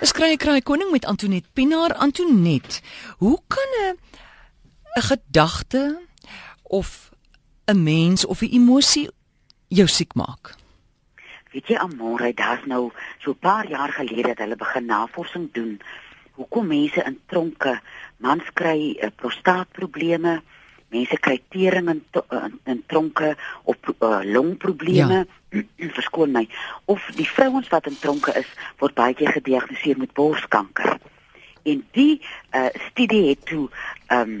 Dis kry kry koning met Antonet Pinaar Antonet. Hoe kan 'n 'n gedagte of 'n mens of 'n emosie jou siek maak? Weet jy Amore, daar's nou so 'n paar jaar gelede dat hulle begin navorsing doen. Hoekom mense in tronke, mans kry uh, prostaatprobleme, mense kry tering in in, in tronke of uh, longprobleme. Ja. Verskoon my. Of die vrouens wat in tronke is, word baie keer gediagnoseer met borskanker. En die uh, studie het toe ehm um,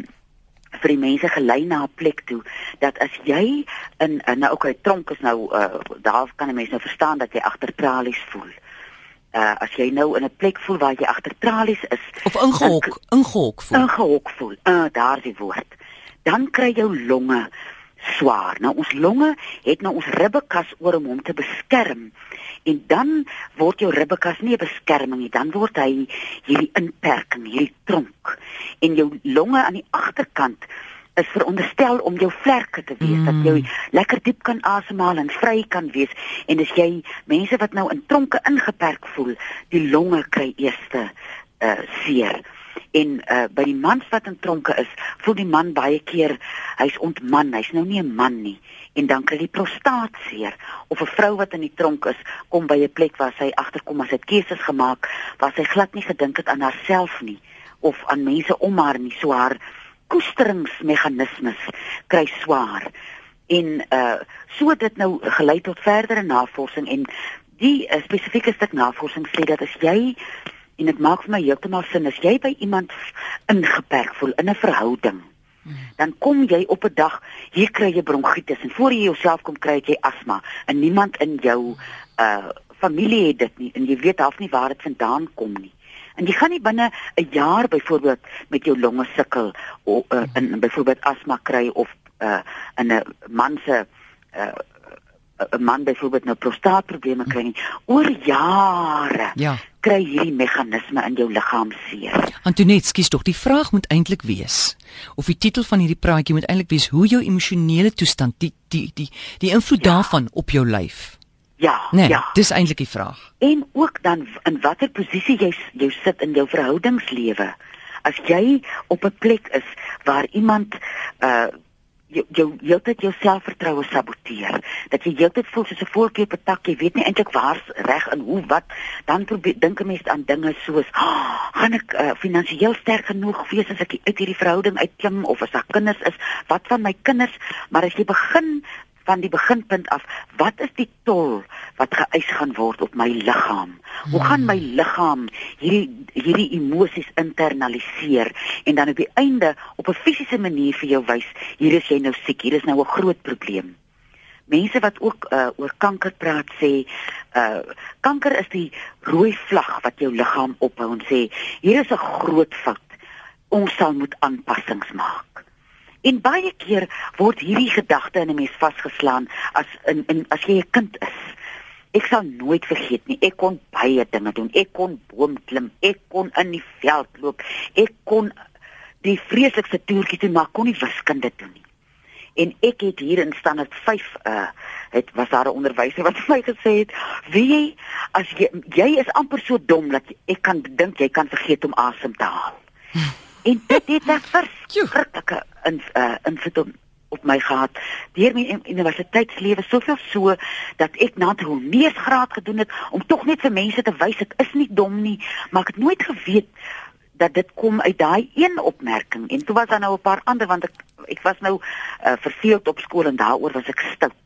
vir die mense gelei na 'n plek toe dat as jy in in nou okay tronk is nou uh, daar kan 'n mens nou verstaan dat jy agter tralies voel. Uh as jy nou in 'n plek voel waar jy agter tralies is of ingehok, ingehok voel. Ingehok voel. Uh daar die woord. Dan kry jou longe swaar. Nou ons longe het nou ons ribbekas oor om hom te beskerm. En dan word jou ribbekas nie 'n beskerming nie, dan word hy hierdie inperking, hierdie tronk. En jou longe aan die agterkant is veronderstel om jou vlerke te wees mm. dat jy lekker diep kan asemhaal en vry kan wees. En as jy mense wat nou in tronke ingeperk voel, die longe kry eerste uh seer en uh, by die mans wat in tronke is, voel die man baie keer hy's ontman, hy's nou nie 'n man nie. En dan kry hy prostaat seer. Of 'n vrou wat in die tronk is, kom by 'n plek waar sy agterkom as dit keuses gemaak waar sy glad nie gedink het aan haarself nie of aan mense om haar nie, so haar koesteringsmeganismes kry swaar. En uh so dit nou gelei tot verdere navorsing en die uh, spesifieke stuk navorsing sê dat as jy en dit maak vir my heeltemal sin as jy by iemand ingeperk voel in 'n verhouding dan kom jy op 'n dag hier kry jy bronkietis en voor jy jouself kom kry jy asma en niemand in jou uh familie het dit nie. En jy weet half nie waar dit vandaan kom nie. En jy gaan nie binne 'n jaar byvoorbeeld met jou longe sukkel of uh, in byvoorbeeld asma kry of uh in 'n man se uh 'n man byvoorbeeld nou prostaatprobleme kry nie oor jare ja. kry hierdie meganisme in jou liggaam seer. Antoinette, skus tog, die vraag moet eintlik wees of die titel van hierdie praatjie moet eintlik wees hoe jou emosionele toestand die die die die invloed ja. daarvan op jou lyf. Ja, nee, ja. Dis eintlik die vraag. En ook dan in watter posisie jy jy sit in jou verhoudingslewe. As jy op 'n plek is waar iemand uh jou jou heeltyd jou selfvertroue saboteer. Dat jy heeltyd voel soos 'n voeltjie op 'n tak, jy weet nie eintlik waar's reg en hoe wat dan probeer dink 'n mens aan dinge soos, oh, "Gaan ek uh, finansiëel sterk genoeg wees as ek uit hierdie verhouding uitklim of as daar kinders is? Wat van my kinders?" Maar as jy begin van die beginpunt af, wat is die tol wat geëis gaan word op my liggaam? Hoe gaan my liggaam hierdie hierdie emosies internaliseer en dan op die einde op 'n fisiese manier vir jou wys, hier is jy nou siek, hier is nou 'n groot probleem. Mense wat ook uh, oor kanker praat sê, uh kanker is die rooi vlag wat jou liggaam ophou en sê, hier is 'n groot fout. Ons sal moet aanpassings maak. En baie keer word hierdie gedagte in 'n mens vasgeslaan as in, in as jy 'n kind is. Ek sal nooit vergeet nie. Ek kon baie dinge doen. Ek kon boom klim, ek kon in die veld loop. Ek kon die vreeslikste toertjies doen, maar kon nie wiskunde doen nie. En ek het hier in standaard 5 uh het was daar 'n onderwyser wat vir my gesê het, "Wie as jy jy is amper so dom dat jy, ek kan dink jy kan vergeet om asem te haal." En dit het 'n verskriklike in uh invloed op, op my gehad. Deur my universiteitslewe soveel so dat ek na 'n honeursgraad gedoen het om tog net vir mense te wys ek is nie dom nie, maar ek het nooit geweet dat dit kom uit daai een opmerking. En toe was daar nou 'n paar ander want ek ek was nou uh, verveeld op skool en daaroor was ek stout.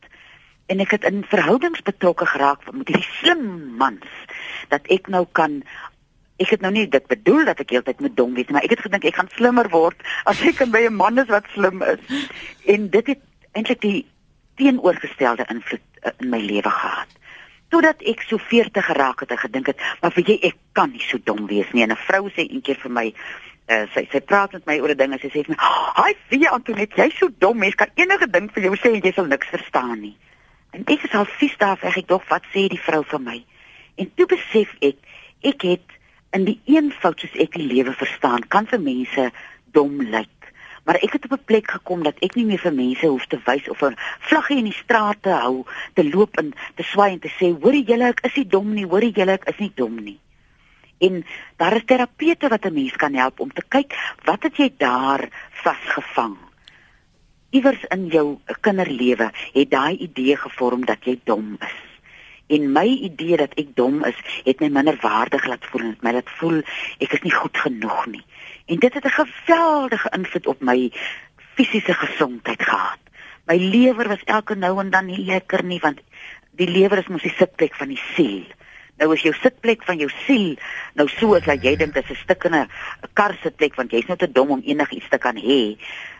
En ek het in verhoudings betrokke geraak met hierdie slim mans dat ek nou kan ek het nou nie dit bedoel dat ek heeltyd moet dom wees, maar ek het gedink ek gaan slimmer word as ek by 'n man is wat slim is. En dit het eintlik die teenoorgestelde invloed uh, in my lewe gehad. Totdat ek so 40 geraak het en gedink het, maar vir jy ek kan nie so dom wees nie. En 'n vrou sê eendag vir my Uh, sy sy praat met my oor 'n ding en sy sê vir my, "Haai, wie Antoinette, jy's so dom, mens kan enige ding vir jou sê en jy sal niks verstaan nie." En ek is al vies daar ek dog, wat sê die vrou vir my? En toe besef ek, ek het in die eenvoud soos ek die lewe verstaan, kan vir mense dom lyk. Maar ek het op 'n plek gekom dat ek nie meer vir mense hoef te wys of 'n vlaggie in die straat te hou, te loop en te swai en te sê, "Hoorie julle, ek is nie dom nie, hoorie julle, ek is nie dom nie." En daar is terapeute wat 'n mens kan help om te kyk wat het jy daar vasgevang. Iewers in jou kinderlewe het daai idee gevorm dat jy dom is. En my idee dat ek dom is, het my minderwaardig laat voel en het my laat voel ek is nie goed genoeg nie. En dit het 'n geweldige invloed op my fisiese gesondheid gehad. My lewer was elke nou en dan nie lekker nie want die lewer is mos die sitplek van die siel. Nou as jou sitplek van jou siel nou so as dat jy dink dit is 'n stuk in 'n kar sitplek want jy's nou te dom om enigiets te kan hê,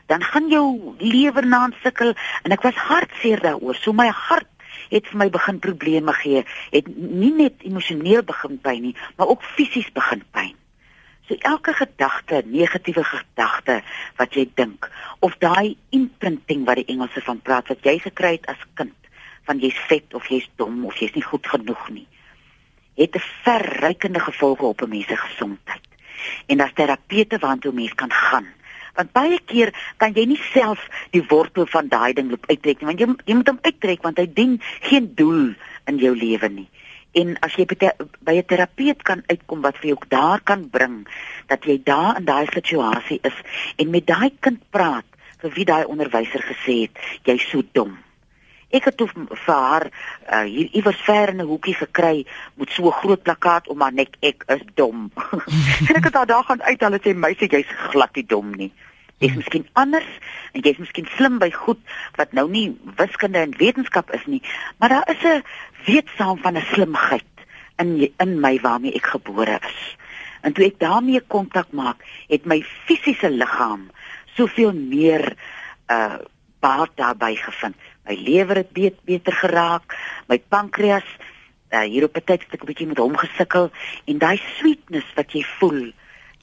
dan gaan jou lewer na sukkel en ek was hartseer daaroor. So my hart het vir my begin probleme gee. Het nie net emosioneel begin pyn nie, maar ook fisies begin pyn. So elke gedagte, negatiewe gedagte wat jy dink of daai imprinting wat die Engelse van praat wat jy gekry het as kind van jy's vet of jy's dom of jy's nie goed genoeg nie, het 'n verrykende gevolge op 'n mens se gesondheid. En as terapeute waartoe mens kan gaan, want baie keer kan jy nie self die wortel van daai ding loop uittrek nie, want jy jy moet hom uittrek want hy dien geen doel in jou lewe nie en as jy by 'n terapeut kan uitkom wat vir jou daar kan bring dat jy daar in daai situasie is en met daai kind praat vir wie daai onderwyser gesê het jy's so dom. Ek het toe vir haar uh, hier iewers ver in 'n hoekie gekry met so 'n groot plakkaat om haar nek ek is dom. en ek het haar daar gaan uithaal en sê meisie jy's glad nie dom nie. Jy's hmm. miskien anders en jy's miskien slim by goed wat nou nie wiskunde en wetenskap is nie, maar daar is 'n weetsaam van 'n slimheid in in my waarmee ek gebore is. En toe ek daarmee kontak maak, het my fisiese liggaam soveel meer uh baat daarbey gevind. My lewer het beet, beter geraak, my pankreas uh, hier op 'n tydjie 'n bietjie met hom gesukkel en daai sweetness wat jy voel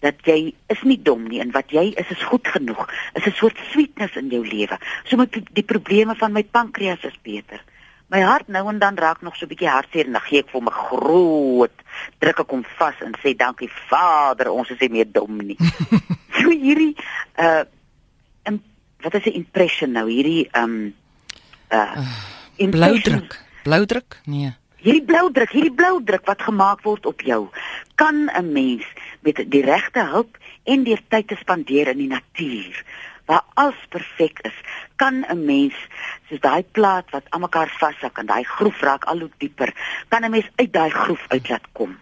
dat jy is nie dom nie en wat jy is is goed genoeg. Is 'n soort sweetness in jou lewe. So met die probleme van my pankreas is beter. My hart nou en dan raak nog so 'n bietjie hartseer en dan gee ek vir my groot druk ek hom vas en sê dankie Vader, ons is nie meer dom nie. so hierdie uh en wat is 'n impression nou hierdie um uh bloudruk. Bloudruk? Nee. Hierdie bloudruk, hierdie bloudruk wat gemaak word op jou, kan 'n mens met die regte hulp en deur tyd te spandeer in die natuur waar alles perfek is, kan 'n mens soos daai plaat wat aan mekaar vashak en daai groef raak al hoe dieper, kan 'n mens uit daai groef uit laat kom.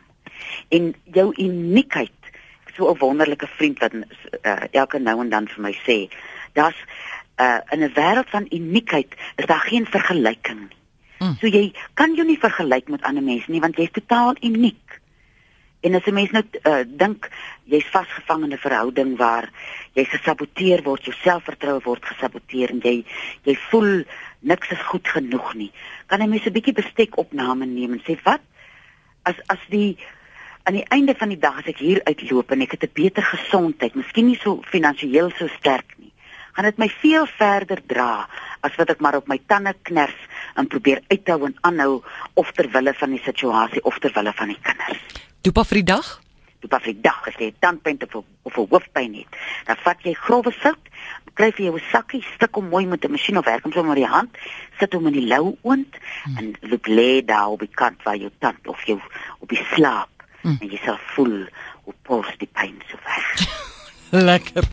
En jou uniekheid, so 'n wonderlike vriend wat uh, elke nou en dan vir my sê, dat uh, in 'n wêreld van uniekheid is daar geen vergelyking nie. Mm. So jy kan jou nie vergelyk met ander mense nie want jy's totaal uniek. En as 'n mens nou uh, dink jy's vasgevang in 'n verhouding waar jy gesaboteer word, jou selfvertroue word gesaboteer en jy jy voel niks is goed genoeg nie. Kan 'n mens 'n bietjie bestek opname neem en sê wat as as die aan die einde van die dag as ek hier uitloop en ek het 'n beter gesondheid, miskien nie so finansiëel so sterk gaan dit my veel verder dra as wat ek maar op my tande kners en probeer uithou en aanhou of ter wille van die situasie of ter wille van die kinders. Dopa vir die dag? Dopa vir die dag as jy tandpyn of of 'n hoofpyn het. Dan vat jy grove sout, kry vir jou 'n sakkie, stik hom mooi met 'n masjien of werk hom sommer in die hand, sit hom in die lou oond hmm. en loop lê daar op die kant waar jou tand of jou op die slaap hmm. en jy sal voel hoe pos die pyn so weg. Lekker.